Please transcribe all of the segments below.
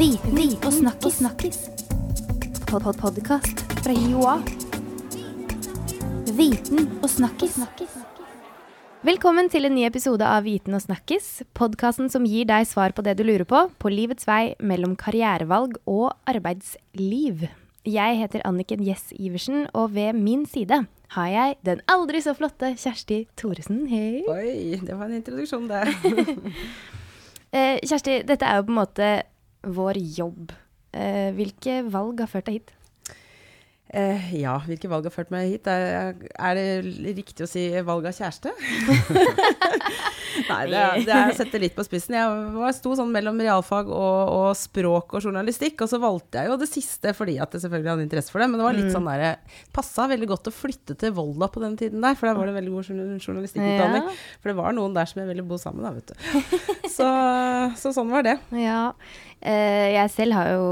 Viten og snakkis. snakkis. Pod -pod Podkast fra Joa. Viten og snakkis. Velkommen til en ny episode av Viten og snakkis, podkasten som gir deg svar på det du lurer på på livets vei mellom karrierevalg og arbeidsliv. Jeg heter Anniken Jess Iversen, og ved min side har jeg den aldri så flotte Kjersti Thoresen. Hei. Oi, det var en introduksjon, det. Eh, Kjersti, dette er jo på en måte vår jobb. Eh, hvilke valg har ført deg hit? Eh, ja, hvilke valg har ført meg hit? Er, er det riktig å si valg av kjæreste? Nei, det, er- det er å sette litt på spissen. Jeg var, sto sånn mellom realfag og, og språk og journalistikk, og så valgte jeg jo det siste fordi at jeg selvfølgelig hadde interesse for det. Men det var litt sånn der, passa veldig godt å flytte til Volda på den tiden der, for der var det veldig god journal- journalistikkutdanning. Ja. For det var noen der som jeg ville bo sammen med, vet du. Så, så sånn var det. Ja, eh, jeg selv har jo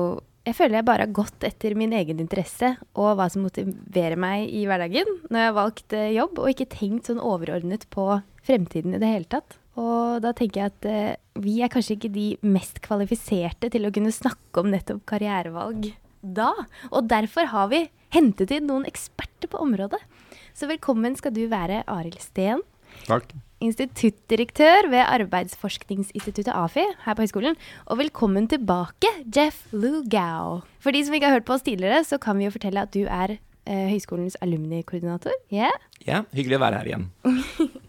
Jeg føler jeg bare har gått etter min egen interesse og hva som motiverer meg i hverdagen når jeg har valgt eh, jobb, og ikke tenkt sånn overordnet på fremtiden i det hele tatt. Og da tenker jeg at eh, vi er kanskje ikke de mest kvalifiserte til å kunne snakke om nettopp karrierevalg da. Og derfor har vi hentet inn noen eksperter på området. Så velkommen skal du være, Arild Steen Takk. Instituttdirektør ved Arbeidsforskningsinstituttet AFI her på høyskolen. Og velkommen tilbake, Jeff Lugau. For de som ikke har hørt på oss tidligere, så kan vi jo fortelle at du er eh, høyskolens alumnikoordinator. Yeah. Ja, hyggelig å være her igjen.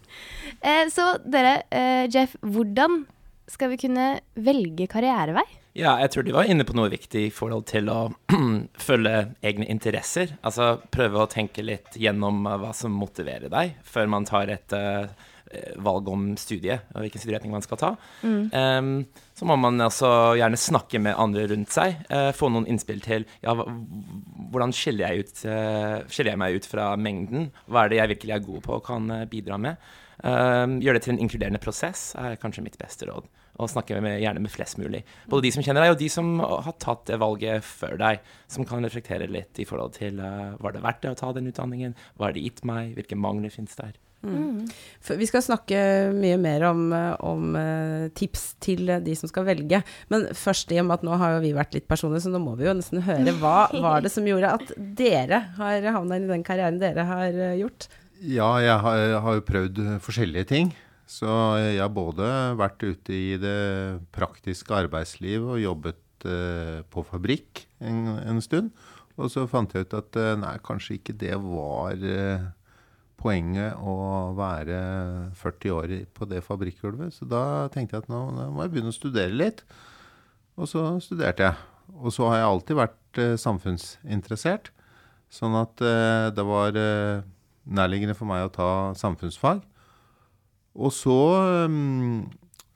Eh, så dere, eh, Jeff, hvordan skal vi kunne velge karrierevei? Ja, jeg tror de var inne på noe viktig i forhold til å følge egne interesser. Altså prøve å tenke litt gjennom eh, hva som motiverer deg, før man tar et eh, valg om studie og hvilken studieretning man skal ta. Em, så må man altså gjerne snakke med andre rundt seg, Uh, få noen innspill til ja, hvordan skiller jeg, ut, uh, skiller jeg meg ut fra mengden? Hva er det jeg virkelig er god på og kan eh, bidra med? Um, gjøre det til en inkluderende prosess er kanskje mitt beste råd. Og snakke med, gjerne med flest mulig. Både de som kjenner deg, og de som har tatt det valget før deg. Som kan reflektere litt i forhold til uh, var det verdt det å ta den utdanningen? Hva har det gitt meg? Hvilke mangler finnes der? For vi skal snakke mye mer om, om eh, tips til de som skal velge. Men først i og med at nå har jo vi vært litt personlige, så nå må vi jo nesten høre hva var det som gjorde at dere har havna inn i den karrieren dere har eh, gjort. Ja, jeg har, jo prøvd forskjellige ting. Så jeg har både vært ute i det praktiske arbeidslivet og jobbet eh, på fabrikk en, en stund. Og så fant jeg ut at nei, kanskje ikke det var poenget å være 40 år på det fabrikkgulvet. Så da tenkte jeg at nå, nå må jeg begynne å studere litt. Og så studerte jeg. Og så har jeg alltid vært eh, samfunnsinteressert. Sånn at eh, det var eh, nærliggende for meg å ta samfunnsfag. Og så mm,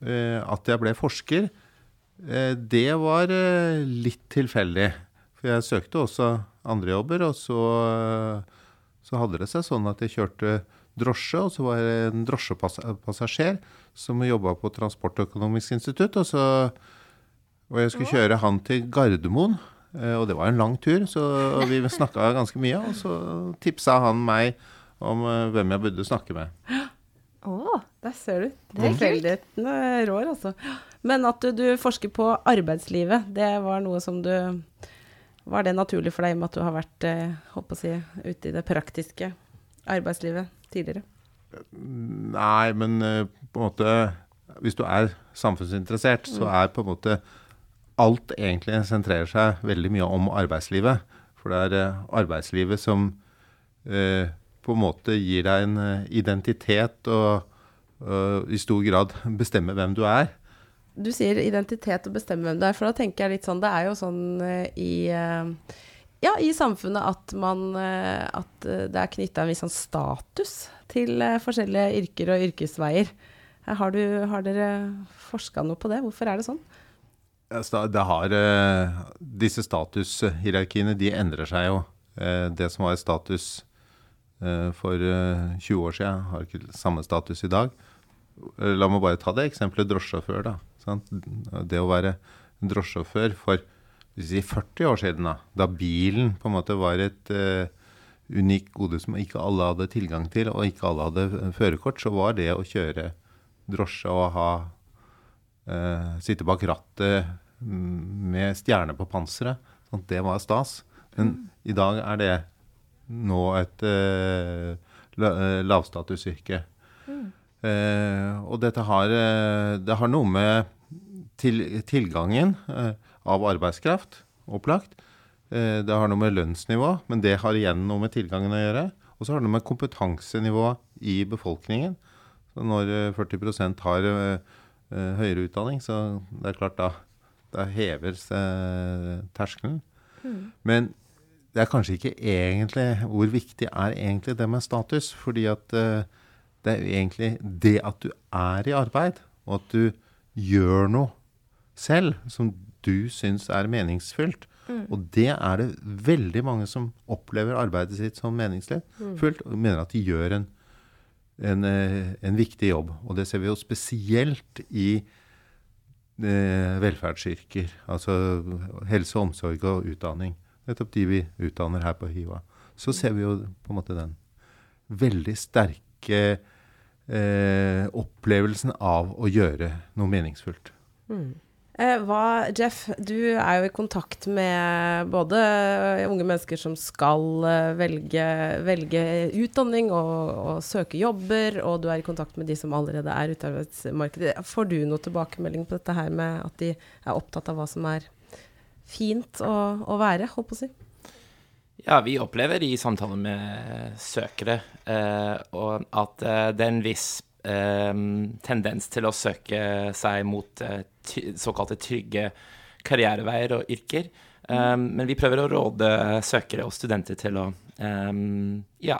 eh, at jeg ble forsker, eh, det var eh, litt tilfeldig. For jeg søkte også andre jobber, og så, så hadde det seg sånn at jeg kjørte drosje, og så var jeg en drosjepassasjer som jobba på Transportøkonomisk institutt. Og, så, og jeg skulle kjøre han til Gardermoen. eh, Og det var en lang tur, så vi snakka ganske mye. Og så tipsa han meg om eh, hvem jeg burde snakke med. Å, Der ser du. Det er kult. Tilfeldighetene rår, altså. Men at du, du forsker på arbeidslivet, det var noe som du Var det naturlig for deg i og med at du har vært håper å si, ute i det praktiske arbeidslivet tidligere? Nei, men eh, på en måte Hvis du er samfunnsinteressert, så er på en måte alt egentlig sentrerer seg veldig mye om arbeidslivet. For det er eh, arbeidslivet som eh, på en måte gir deg en eh, identitet og og i stor grad bestemmer hvem du er. Du sier identitet og bestemme hvem du er, for da tenker jeg litt sånn Det er jo sånn eh, i eh, ja, i samfunnet at man eh, At det er knytta en viss sånn status til forskjellige yrker og yrkesveier. Har, du, har dere forska noe på det? Hvorfor er det sånn? Det har, disse statushierarkiene de endrer seg jo. Det som var status for eh, 20 år siden, har ikke samme status i dag. La meg bare ta det eksempelet drosjesjåfør. da. Sant? Det å være drosjesjåfør for vi 40 år siden, da, da bilen på en måte var et uh, unikt gode som ikke alle hadde tilgang til, og ikke alle hadde eh, førerkort, så var det å kjøre drosje og ha uh, sitte bak rattet med stjerne på panseret. Sånn, det var stas. Men i dag er det nå et uh, lavstatusyrke. Mm. Uh, og dette har, uh, det har noe med til, tilgangen av arbeidskraft, opplagt. det har noe med lønnsnivå, men det har igjen noe med tilgangen å gjøre. Og så har det noe med kompetansenivået i befolkningen. Så når 40% har høyere utdanning, så det er klart da, da hever terskelen. Mm. Men det er kanskje ikke egentlig Hvor viktig er egentlig det med status? Fordi at uh, det er egentlig det at du er i arbeid, og at du gjør noe selv som du syns er meningsfylt. Mm. Og det er det veldig mange som opplever arbeidet sitt som meningsfullt, mm. og mener at de gjør en, en, eh, en, viktig jobb. Og det ser vi jo spesielt i eh, velferdsyrker. Altså helse, omsorg og utdanning nettopp de vi utdanner her på HiVA, så ser vi jo på en måte den veldig sterke eh, opplevelsen av å gjøre noe meningsfullt. Mm. Eh, hva, Jeff, du er jo i kontakt med både unge mennesker som skal eh, velge, velge utdanning og, og, søke jobber, og du er i kontakt med de som allerede er ute i arbeidsmarkedet. Får du noe tilbakemelding på dette her med at de er opptatt av hva som er fint å, å være, å si? Ja, vi opplever i samtaler med søkere eh, at eh, det er en viss eh, tendens til å søke seg mot såkalte trygge karriereveier og yrker. Men vi prøver å råde søkere og studenter til å ja,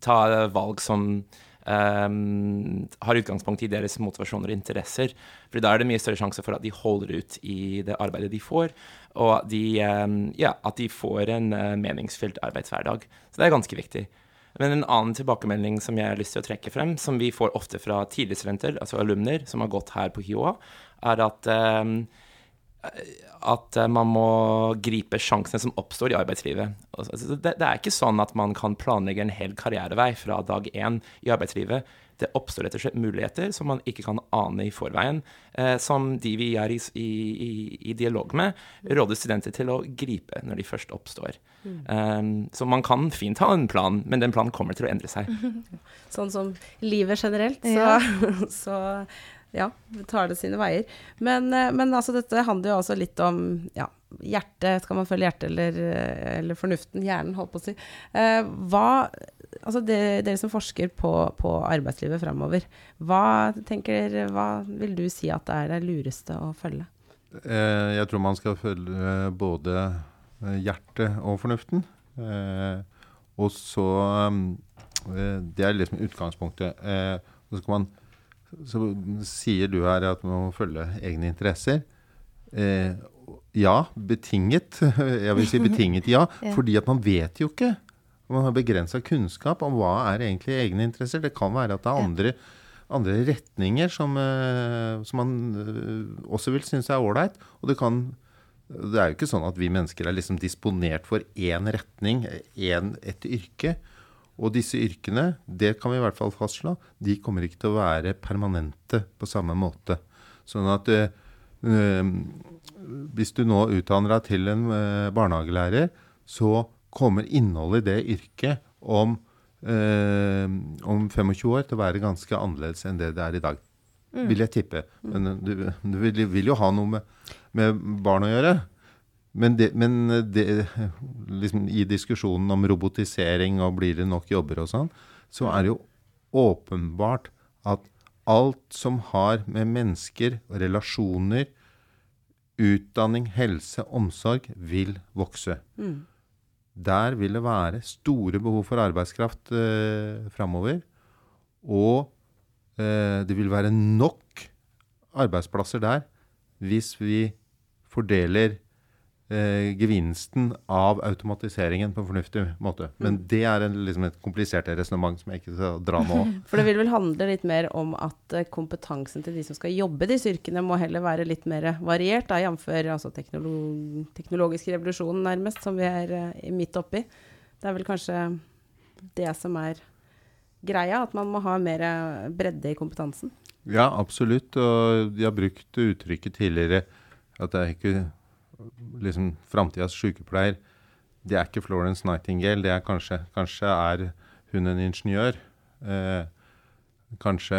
ta valg som um, har utgangspunkt i deres motivasjoner og interesser. For da er det mye større sjanse for at de holder ut i det arbeidet de får, og de, um, ja, at de får en uh, meningsfylt arbeidshverdag. Så det er ganske viktig. Men en annen tilbakemelding som jeg har lyst til å trekke frem, som vi får ofte fra tidligere studenter, altså alumner som har gått her på HiOA, er at um, at eh, man må gripe sjansene som oppstår i arbeidslivet. Altså, det, er ikke sånn at man kan planlegge en hel karrierevei fra dag én i arbeidslivet. Det oppstår rett og slett muligheter som man ikke kan ane i forveien, eh, som de vi er i, i, i, dialog med, råder studenter til å gripe når de først oppstår. Mm. Um, så man kan fint ha en plan, men den planen kommer til å endre seg. Sånn som livet generelt, så, ja. så ja, tar det sine veier. Men, eh, men altså, dette handler jo også litt om ja, hjertet. Skal man følge hjertet eller, eh, eller, fornuften? Hjernen, holdt på å si. Eh, hva Altså det, dere som forsker på, på arbeidslivet framover, hva, hva vil du si at er det lureste å følge? Eh, jeg tror man skal følge både hjertet og fornuften. Eh, og så eh, Det er liksom utgangspunktet. så skal man så sier du her at man må følge egne interesser. Eh, ja, betinget. Jeg vil si betinget ja, ja. Fordi at man vet jo ikke. Man har begrensa kunnskap om hva er egentlig egne interesser. Det kan være at det er andre, andre retninger som, uh, som man uh, også vil synes er ålreit. Og det kan Det er jo ikke sånn at vi mennesker er liksom disponert for én retning, én, et yrke. Og disse yrkene, det kan vi i hvert fall fastslå, de kommer ikke til å være permanente på samme måte. Sånn at øh, hvis du nå utdanner deg til en øh, barnehagelærer, så kommer innholdet i det yrket om, øh, om 25 år til å være ganske annerledes enn det det er i dag. Mm. Vil jeg tippe. Men du, du vil, vil, jo ha noe med, med barn å gjøre. Men, det, men det, liksom i diskusjonen om robotisering og blir det nok jobber og sånn, så er det jo åpenbart at alt som har med mennesker, relasjoner, utdanning, helse, omsorg, vil vokse. Mm. Der vil det være store behov for arbeidskraft eh, framover. Og eh, det vil være nok arbeidsplasser der hvis vi fordeler eh, gevinsten av automatiseringen på en fornuftig måte. Men mm. det er en, liksom et komplisert resonnement som jeg ikke skal dra nå. For det vil vel handle litt mer om at eh, kompetansen til de som skal jobbe disse yrkene, må heller være litt mer variert, jf. Altså teknolog teknologisk revolusjon, nærmest, som vi er eh, midt oppi. Det er vel kanskje det som er greia, at man må ha mer bredde i kompetansen. Ja, absolutt. Og de har brukt uttrykket tidligere At det er ikke liksom framtidas sykepleier. Det er ikke Florence Nightingale. Det er kanskje, kanskje er hun en ingeniør. Eh, kanskje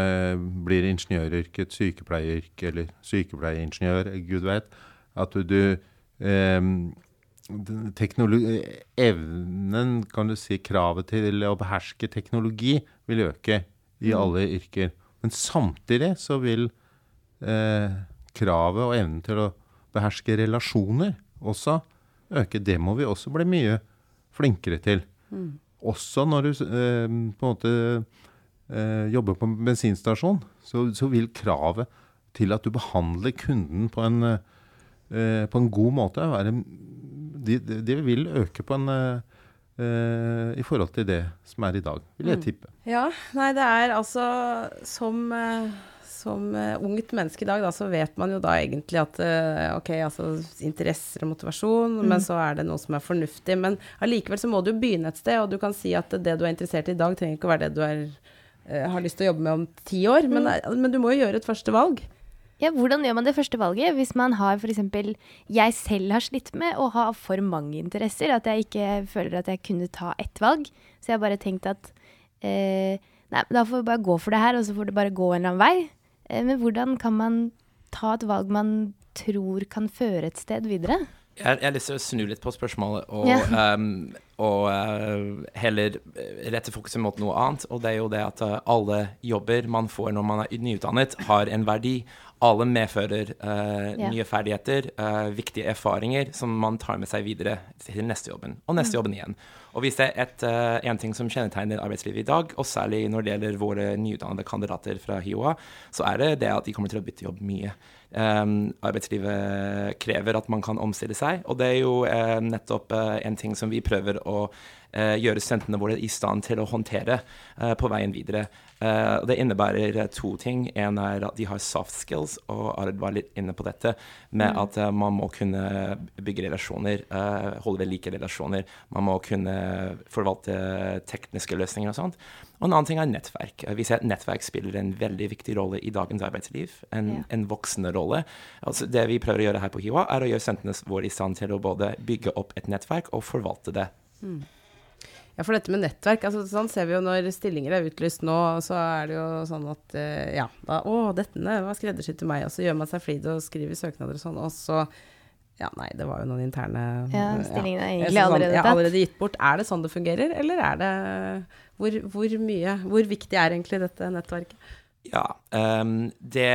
blir ingeniøryrket sykepleieryrke, eller sykepleieingeniør, gud vet. At du, eh, Evnen, kan du si, kravet til å beherske teknologi vil øke i mm. alle yrker. Men samtidig så vil eh, kravet og evnen til å beherske relasjoner også øke. Det må vi også bli mye flinkere til. Mm. Også når du eh, på en måte eh, jobber på en bensinstasjon, så, så, vil kravet til at du behandler kunden på en, eh, på en god måte, være, de, de, vil øke på en eh, i forhold til det som er i dag, vil jeg mm. tippe. Ja, nei det er altså som eh, som uh, ungt menneske i dag, da, så vet man jo da egentlig at uh, ok, altså interesser og motivasjon, mm. men så er det noe som er fornuftig. Men allikevel så må du begynne et sted, og du kan si at det du er interessert i i dag, trenger ikke å være det du er, uh, har lyst til å jobbe med om ti år, mm. men, men, du må jo gjøre et første valg. Ja, Hvordan gjør man det første valget hvis man har f.eks. Jeg selv har slitt med å ha for mange interesser. At jeg ikke føler at jeg kunne ta ett valg. Så jeg har bare tenkt at eh, nei, da får vi bare gå for det her, og så får det bare gå en eller annen vei. Eh, men hvordan kan man ta et valg man tror kan føre et sted videre? Jeg, jeg har lyst til å snu litt på spørsmålet og, ja. um, og uh, heller rette fokuset mot noe annet. Og det er jo det at alle jobber man får når man er nyutdannet, har en verdi. Alle medfører uh, yeah. nye ferdigheter, viktige erfaringer som man tar med seg videre til neste jobben, og neste mm. jobben igjen. Og hvis det er et, uh, en ting som kjennetegner arbeidslivet i dag, og særlig når det gjelder våre nyutdannede kandidater fra HiOA, så er det det at de kommer til å bytte jobb mye. Um, arbeidslivet krever at man kan omstille seg, og det er jo uh, nettopp uh, en ting som vi prøver å gjøre studentene våre i stand til å håndtere på veien videre. Det innebærer to ting. En er at de har soft skills, og Ard var litt inne på dette, med mm. at man må kunne bygge relasjoner, holde ved like relasjoner. Man må kunne forvalte tekniske løsninger og sånt. Og en annen ting er nettverk. Vi ser at nettverk spiller en veldig viktig rolle i dagens arbeidsliv. En, ja. en voksende rolle. Altså, det vi prøver å gjøre her på HiWA, er å gjøre studentene våre i stand til å både bygge opp et nettverk og forvalte det. Mm. Ja, for dette med nettverk, altså sånn ser vi jo når stillinger er utlyst nå, så er det jo sånn at uh, ja, da Å, dette var skreddersydd til meg, og så gjør man seg flid og skriver søknader og sånn, og så ja, nei, det var jo noen interne Ja, stillingen er egentlig ja, sånn, allerede tatt. Ja, allerede gitt bort. Er det sånn det fungerer, eller er det Hvor, hvor mye Hvor viktig er egentlig dette nettverket? Ja. Um, det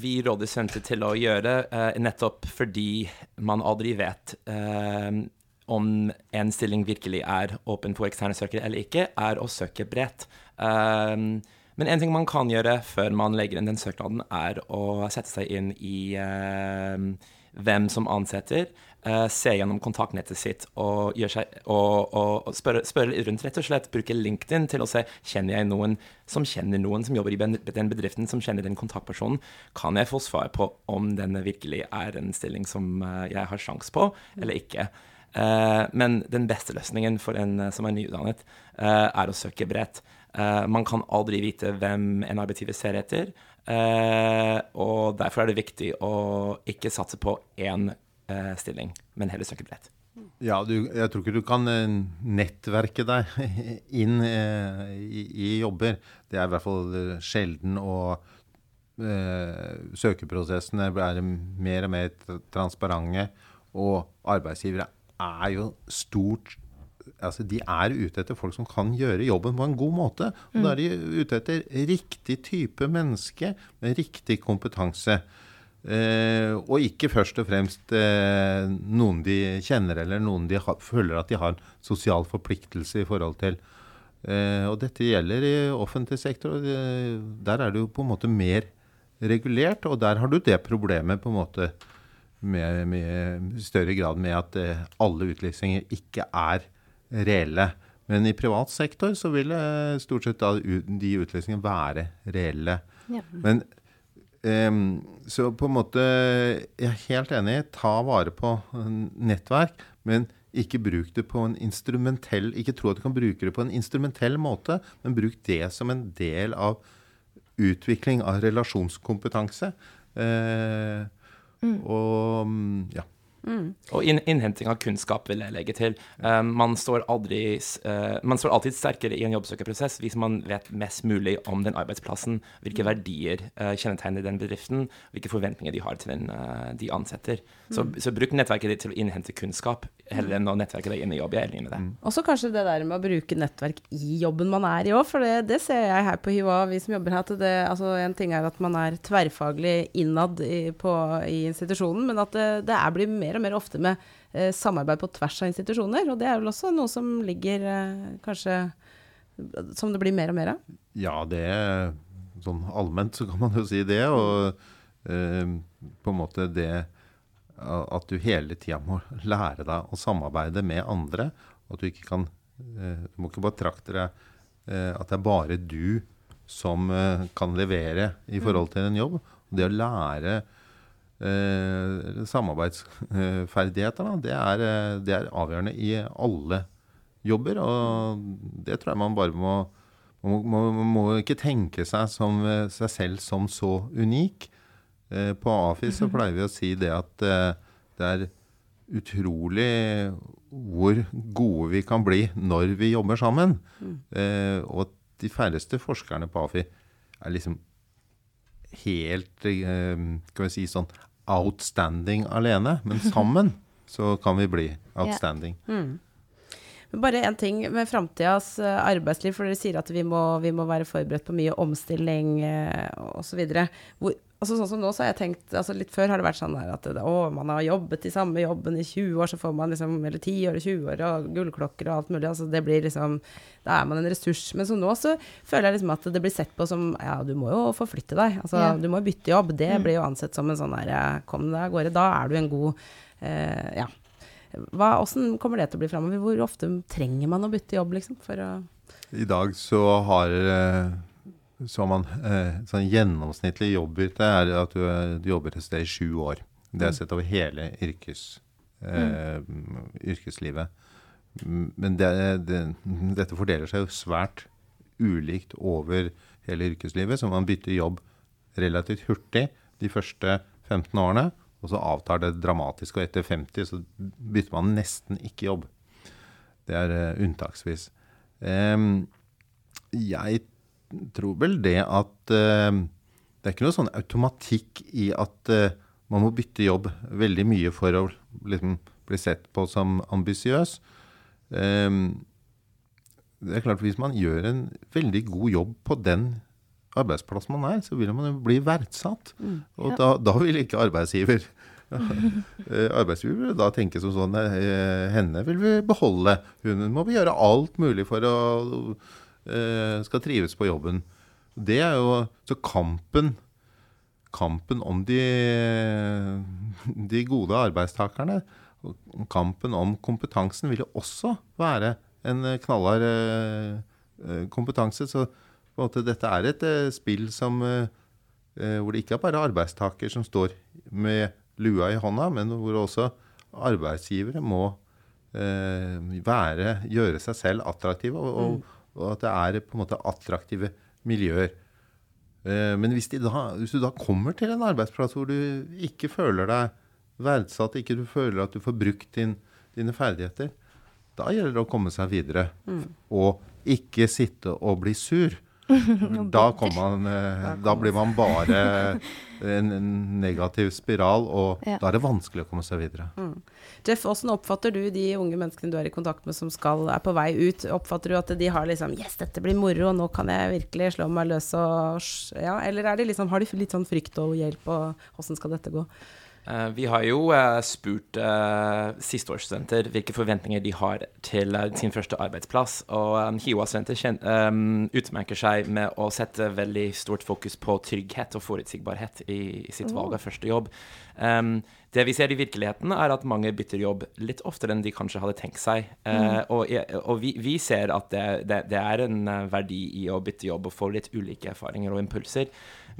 vi rådde sendte til å gjøre, uh, nettopp fordi man aldri vet uh, om en stilling virkelig er åpen for eksterne søkere eller ikke, er å søke bredt. Um, men en ting man kan gjøre før man legger inn den søknaden, er å sette seg inn i uh, hvem som ansetter. Uh, se gjennom kontaktnettet sitt og, seg, og, og, og spørre, spørre, rundt. Rett og slett bruke LinkedIn til å se kjenner jeg noen som kjenner noen som jobber i den bedriften, som kjenner den kontaktpersonen. Kan jeg få svar på om denne virkelig er en stilling som uh, jeg har sjanse på, eller ikke? Uh, men den beste løsningen for en uh, som er nyutdannet, uh, er å søke bredt. man kan aldri vite hvem en arbeidsgiver ser etter, og derfor er det viktig å ikke satse på én stilling, men heller søke bredt. Ja, du, jeg tror ikke du kan nettverke deg inn i, i, jobber. Det er i hvert fall sjelden. og søkeprosessene er mer og mer transparente, og arbeidsgivere er jo stort altså De er ute etter folk som kan gjøre jobben på en god måte. Og mm. da er de ute etter riktig type menneske med riktig kompetanse. Eh, og ikke først og fremst eh, noen de kjenner, eller noen de ha, føler at de har en sosial forpliktelse i forhold til. Eh, og dette gjelder i offentlig sektor. og Der er det jo på en måte mer regulert, og der har du det problemet på en måte med, med større grad med at eh, alle utlysninger ikke er reelle. Men i privat sektor så vil eh, stort sett de utlysningene være reelle. Ja. Men um, Så på en måte Jeg er helt enig. Ta vare på nettverk, men ikke bruk det på en instrumentell Ikke tro at du kan bruke det på en instrumentell måte, men bruk det som en del av utvikling av relasjonskompetanse. Uh, Og mm. Og inn, innhenting av kunnskap vil jeg legge til. Uh, man, står aldri, eh, man står alltid sterkere i en jobbsøkerprosess hvis man vet mest mulig om den arbeidsplassen, hvilke verdier uh, kjennetegner den bedriften, hvilke forventninger de har til den de ansetter. Så, så bruk nettverket ditt til å innhente kunnskap, heller enn å nettverke deg inn i jobb. Jeg er enig med deg. Også kanskje det der med å bruke nettverk i jobben man er i òg, for det, det ser jeg her på HiOA, vi som jobber her. Det, altså en ting er at man er tverrfaglig innad i, på, i institusjonen, men at det, det er blir mer og mer ofte med eh, samarbeid på tvers av institusjoner. Og det er vel også noe som ligger eh, kanskje Som det blir mer og mer av. Ja, det Sånn allment så kan man jo si det. Og eh, på en måte det at du hele tida må lære deg å samarbeide med andre. At du ikke kan eh, Du må ikke betrakte deg eh, at det er bare du som kan levere i forhold til en jobb. Det å lære samarbeidsferdigheter, da, det er, eh, det er avgjørende i alle jobber. Og det tror jeg man bare må man må, må, ikke tenke seg som eh, seg selv som så unik. Eh, på AFI så pleier vi å si det at eh, det er utrolig hvor gode vi kan bli når vi jobber sammen. Eh, og at de færreste forskerne på AFI er liksom helt eh, Skal vi si sånn outstanding alene. Men sammen så kan vi bli outstanding. Men Bare én ting med framtidas eh, arbeidsliv, for dere sier at vi må, vi må være forberedt på mye omstilling eh, osv. Altså, sånn som nå, så har jeg tenkt altså Litt før har det vært sånn der at å, man har jobbet i samme jobben i 20 år, så får man liksom Eller 10 år og 20 år og gullklokker og alt mulig. Altså det blir liksom Da er man en ressurs. Men så nå så føler jeg liksom at det blir sett på som Ja, du må jo forflytte deg. Altså Ja. du må jo bytte jobb. Det blir jo ansett som en sånn der eh, Kom deg av gårde. Da er du en god eh, Ja. Hva, hvordan kommer det til å bli framover? Hvor ofte trenger man å bytte jobb, liksom? For å I dag så har eh, så man eh, sånn gjennomsnittlig jobbbytte er at du, du jobber et sted i sju år. Det er sett over hele yrkes, eh, yrkeslivet. Men det, det, dette fordeler seg jo svært ulikt over hele yrkeslivet, så man bytter jobb relativt hurtig de første 15 årene, og så avtar det dramatisk, og etter 50 så bytter man nesten ikke jobb. Det er uh, unntaksvis. Um, jeg tror vel det at eh, det er ikke noe sånn automatikk i at eh, man må bytte jobb veldig mye for å liksom, bli sett på som ambisiøs. Em, det er klart Hvis man gjør en veldig god jobb på den arbeidsplassen man er, så vil man jo bli verdsatt. Og da, da vil ikke arbeidsgiver Eh, Arbeidsgiver da tenke som sånn Henne vil vi beholde. Hun må vi gjøre alt mulig for å skal trives på jobben. Det er jo Så kampen Kampen om de, de gode arbeidstakerne, kampen om kompetansen, vil jo også være en eh, knallhard eh, eh, kompetanse. Så på en måte, dette er et eh, spill som eh, eh, hvor det ikke er bare arbeidstaker som står med lua i hånda, men hvor også arbeidsgivere må eh, være, gjøre seg selv attraktive, og, og, og at det er på en måte attraktive miljøer. Eh, men hvis, da, hvis du da kommer til en arbeidsplass hvor du ikke føler deg verdsatt, ikke du føler at du får brukt din, dine ferdigheter, da gjelder det å komme seg videre. Og ikke sitte og bli sur. Da, man, eh, da blir man bare en, negativ spiral, og Ja. da er det vanskelig å komme seg videre. Jeff, hvordan oppfatter du de unge menneskene du er i kontakt med som skal, er på vei ut? Oppfatter du at de har liksom Yes, dette blir moro, nå kan jeg virkelig slå meg løs og Ja, eller er de liksom, har de litt sånn frykt og hjelp, og hvordan skal dette gå? Eh, vi har jo eh, spurt uh, sisteårsstudenter hvilke forventninger de har til eh, sin første arbeidsplass. Og HiOA-studenter utmerker seg med å sette veldig stort fokus på trygghet og forutsigbarhet i, sitt valg av første jobb. Det vi ser i virkeligheten, er at mange bytter jobb litt oftere enn de kanskje hadde tenkt seg. Eh, og vi, ser at det, er en eh, verdi i å bytte jobb og få litt ulike erfaringer og impulser.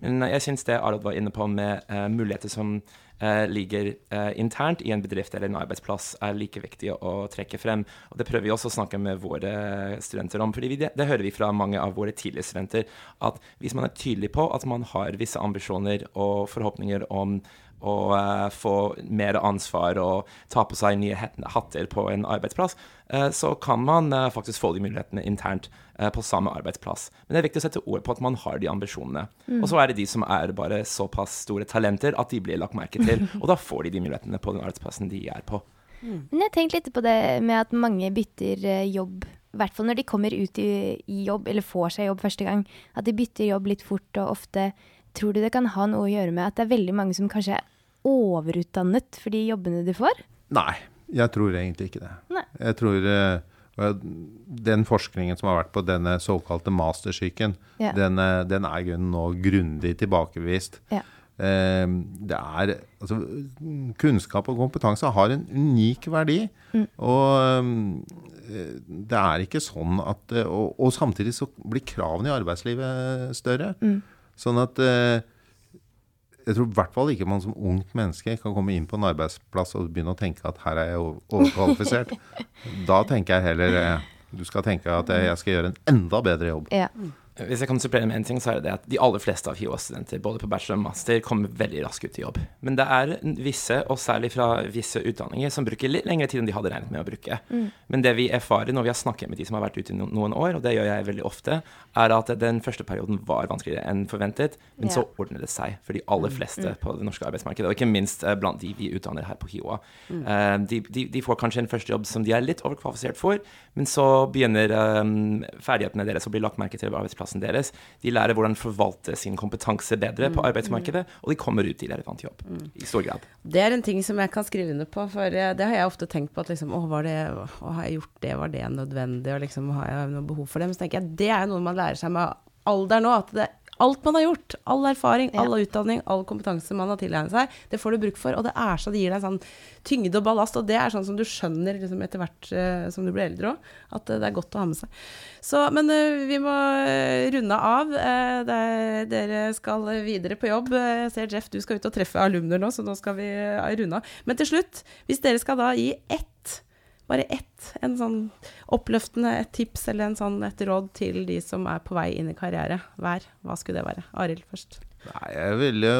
Men eh, jeg syns det Arod var inne på med uh, muligheter som uh, ligger uh, internt i en bedrift eller en arbeidsplass, er like viktig å trekke frem. Og Det prøver vi også å snakke med våre studenter om. vi, det, det hører vi fra mange av våre tidligere studenter, at hvis man er tydelig på at man har visse ambisjoner og forhåpninger om og uh, få mer ansvar og ta på seg nye hatter på en arbeidsplass, uh, så kan man uh, faktisk få de mulighetene internt på samme arbeidsplass. Men det er viktig å sette ord på at man har de ambisjonene. Mm. Og så er det de som er bare såpass store talenter at de blir lagt merke til. Og da får de de mulighetene på den arbeidsplassen de er på. Mm. Men jeg tenkte litt på det med at mange bytter jobb i hvert fall når de kommer ut i, i, jobb, eller får seg jobb første gang, at de bytter jobb litt fort og ofte. Tror du det kan ha noe å gjøre med at det er veldig mange som kanskje er overutdannet for de jobbene de får? Nei, jeg tror egentlig ikke det. Nei. Jeg tror uh, den forskningen som har vært på denne såkalte mastersyken, ja. den, eh, den, er nå grundig tilbakevist. Ja. Uh, det er Altså, kunnskap og kompetanse har en unik verdi. Mm. Og um, det er ikke sånn at og, og, samtidig så blir kravene i arbeidslivet større. Mm. Sånn at eh, jeg tror i hvert fall ikke man som ungt menneske kan komme inn på en arbeidsplass og begynne å tenke at her er jeg overkvalifisert. da tenker jeg heller eh, du skal tenke at jeg skal gjøre en enda bedre jobb. Ja. Hvis jeg kan supplere med en ting, så er det at de aller fleste av HiOA-studenter, både på bachelor og master, kommer veldig raskt ut i jobb. Men det er visse, og særlig fra visse utdanninger, som bruker litt lengre tid enn de hadde regnet med å bruke. Mm. Men det vi erfarer når vi har snakket med de som har vært ute i noen år, og det gjør jeg veldig ofte, er at den første perioden var vanskeligere enn forventet, men yeah. så ordner det seg for de aller mm. fleste mm. på det norske arbeidsmarkedet, og ikke minst eh, blant de vi utdanner her på HiOA. Mm. Uh, de, de, de, får kanskje en første jobb som de er litt overkvalifisert for, men så begynner um, ferdighetene deres å bli lagt merke til ved arbeidsplassen arbeidsplassen deres. De lærer hvordan forvalte sin kompetanse bedre på mm, arbeidsmarkedet, mm. og de kommer ut i relevant jobb mm. i stor grad. Det er en ting som jeg kan skrive under på, for det har jeg ofte tenkt på at liksom, å, var det, å, har jeg gjort det, var det nødvendig, og liksom, har jeg noe behov for det? Men så tenker jeg det er jo noe man lærer seg med alder nå. at det alt man har gjort, all erfaring, ja. all utdanning, all kompetanse man har tilegnet seg, det får du bruk for. Og det er så det gir deg sånn tyngde og ballast. Og det er sånn som du skjønner liksom, etter hvert uh, som du blir eldre òg, at uh, det er godt å ha med seg. Så, men uh, vi må runde av. Er, dere skal videre på jobb. Jeg ser Jeff, du skal ut og treffe alumner nå, så nå skal vi runde av. Men til slutt, hvis dere skal da gi ett bare ett, en sånn oppløftende et tips eller en sånn, et råd til de som er på vei inn i karriere hver, hva skulle det være? Arild først. Nei, jeg ville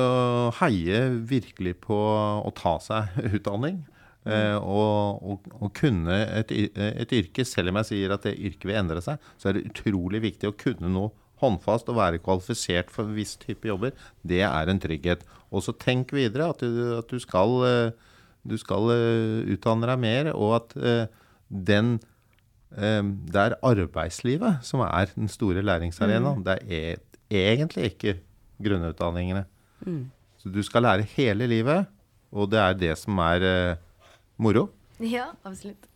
heie virkelig på å ta seg utdanning. Mm. Eh, og, og, og, kunne et, et, yrke. Selv om jeg sier at det yrket vil endre seg, så er det utrolig viktig å kunne noe håndfast og være kvalifisert for en viss type jobber. Det er en trygghet. Og så tenk videre at du, at du skal eh, du skal uh, utdanne deg mer, og at uh, den uh, Det er arbeidslivet som er den store læringsarenaen. Mm. Det er e egentlig ikke grunnutdanningene. Mm. Så du skal lære hele livet, og det er det som er moro. Ja, absolutt.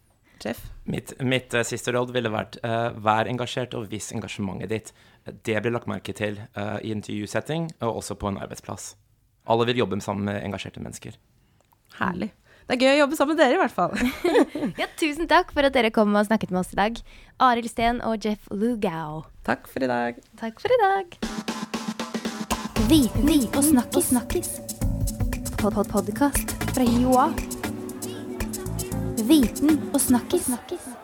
Jeff? Mitt, mitt uh, siste råd ville vært uh, vær engasjert og vis engasjementet ditt. Det blir lagt merke til uh, i intervjusetting og også på en arbeidsplass. Alle vil jobbe sammen med engasjerte mennesker. Herlig. Det er gøy å jobbe sammen med dere, i hvert fall. ja, tusen takk for at dere kom og snakket med oss i dag. Arild Steen og Jeff Lugau. Takk for i dag. Takk for i dag. Viten og snakkis. snakkis. Fra Joa. Viten og snakkis. snakkis.